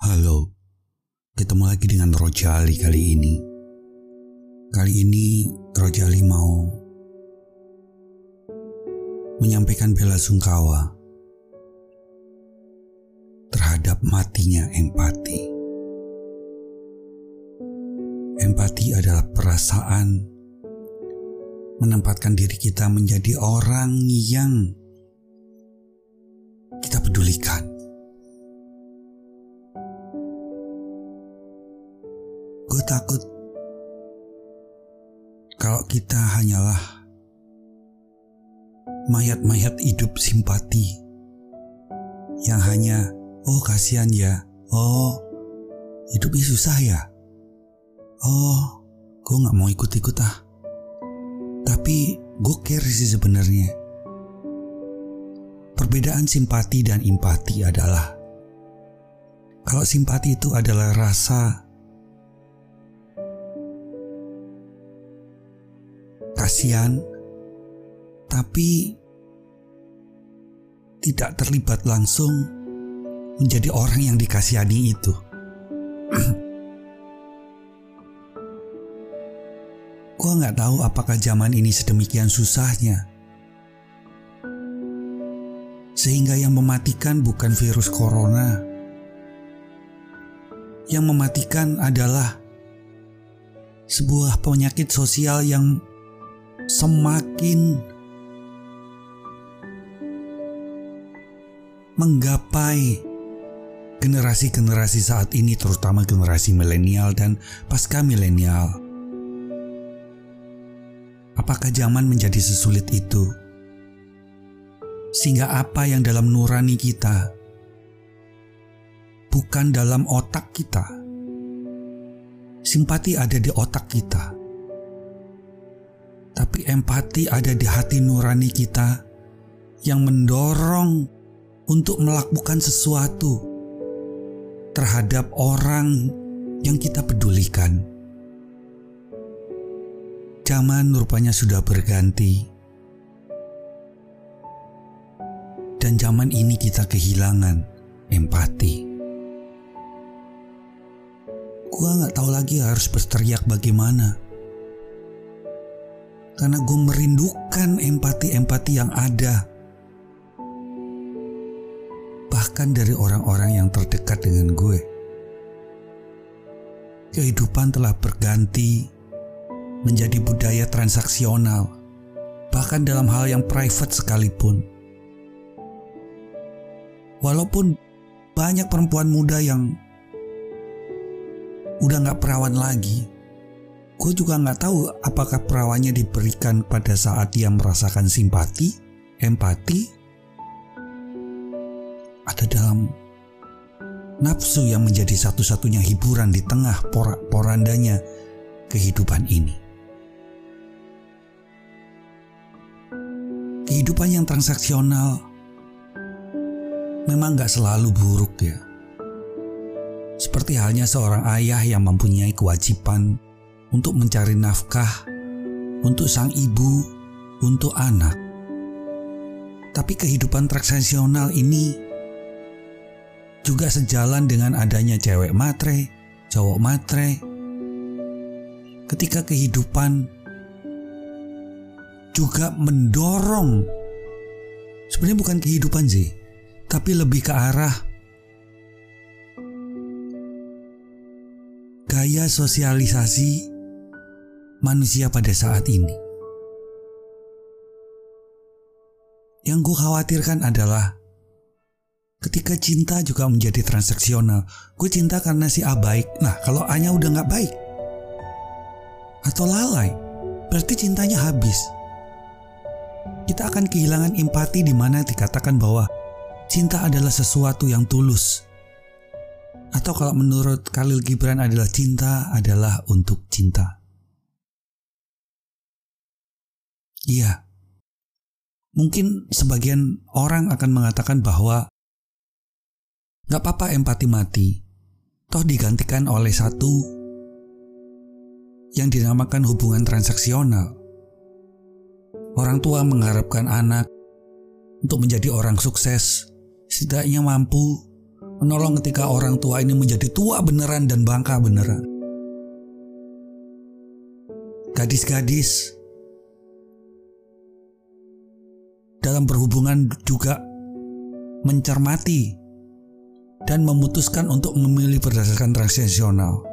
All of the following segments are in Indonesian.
Halo, ketemu lagi dengan Rojali kali ini. Kali ini Rojali mau menyampaikan bela sungkawa terhadap matinya empati. Empati adalah perasaan menempatkan diri kita menjadi orang yang takut kalau kita hanyalah mayat-mayat hidup simpati yang hanya oh kasihan ya, oh hidupnya susah ya, oh gue nggak mau ikut-ikut ah. Tapi gue care sih sebenarnya. Perbedaan simpati dan empati adalah kalau simpati itu adalah rasa kasihan tapi tidak terlibat langsung menjadi orang yang dikasihani itu. Gua nggak tahu apakah zaman ini sedemikian susahnya. Sehingga yang mematikan bukan virus corona. Yang mematikan adalah sebuah penyakit sosial yang semakin menggapai generasi-generasi saat ini terutama generasi milenial dan pasca milenial. Apakah zaman menjadi sesulit itu? Sehingga apa yang dalam nurani kita bukan dalam otak kita. Simpati ada di otak kita tapi empati ada di hati nurani kita yang mendorong untuk melakukan sesuatu terhadap orang yang kita pedulikan. Zaman rupanya sudah berganti, dan zaman ini kita kehilangan empati. Gua nggak tahu lagi harus berteriak bagaimana karena gue merindukan empati-empati yang ada. Bahkan dari orang-orang yang terdekat dengan gue. Kehidupan telah berganti menjadi budaya transaksional, bahkan dalam hal yang private sekalipun. Walaupun banyak perempuan muda yang udah gak perawan lagi, Gue juga nggak tahu apakah perawannya diberikan pada saat dia merasakan simpati, empati, atau dalam nafsu yang menjadi satu-satunya hiburan di tengah porak-porandanya kehidupan ini. Kehidupan yang transaksional memang gak selalu buruk ya. Seperti halnya seorang ayah yang mempunyai kewajiban untuk mencari nafkah untuk sang ibu, untuk anak. Tapi kehidupan transaksional ini juga sejalan dengan adanya cewek matre, cowok matre. Ketika kehidupan juga mendorong sebenarnya bukan kehidupan sih, tapi lebih ke arah gaya sosialisasi manusia pada saat ini. Yang gue khawatirkan adalah ketika cinta juga menjadi transaksional. Gue cinta karena si A baik. Nah kalau A-nya udah gak baik atau lalai, berarti cintanya habis. Kita akan kehilangan empati di mana dikatakan bahwa cinta adalah sesuatu yang tulus. Atau kalau menurut Khalil Gibran adalah cinta adalah untuk cinta. Iya. Mungkin sebagian orang akan mengatakan bahwa gak apa-apa empati mati, toh digantikan oleh satu yang dinamakan hubungan transaksional. Orang tua mengharapkan anak untuk menjadi orang sukses, setidaknya mampu Menolong ketika orang tua ini menjadi tua beneran dan bangka beneran. Gadis-gadis dalam berhubungan juga mencermati dan memutuskan untuk memilih berdasarkan transaksional.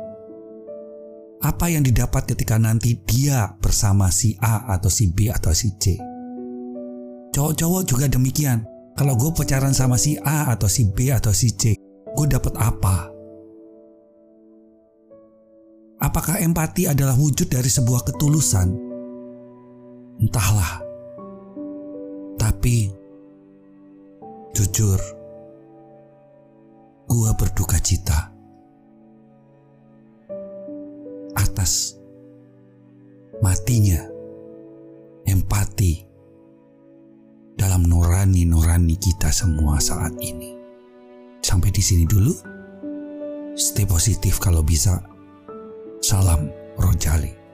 Apa yang didapat ketika nanti dia bersama si A atau si B atau si C. Cowok-cowok juga demikian. Kalau gue pacaran sama si A atau si B atau si C, gue dapat apa? Apakah empati adalah wujud dari sebuah ketulusan? Entahlah. Tapi jujur, gue berduka cita atas matinya empati dalam nurani-nurani kita semua saat ini. Sampai di sini dulu. Stay positif kalau bisa. Salam Rojali.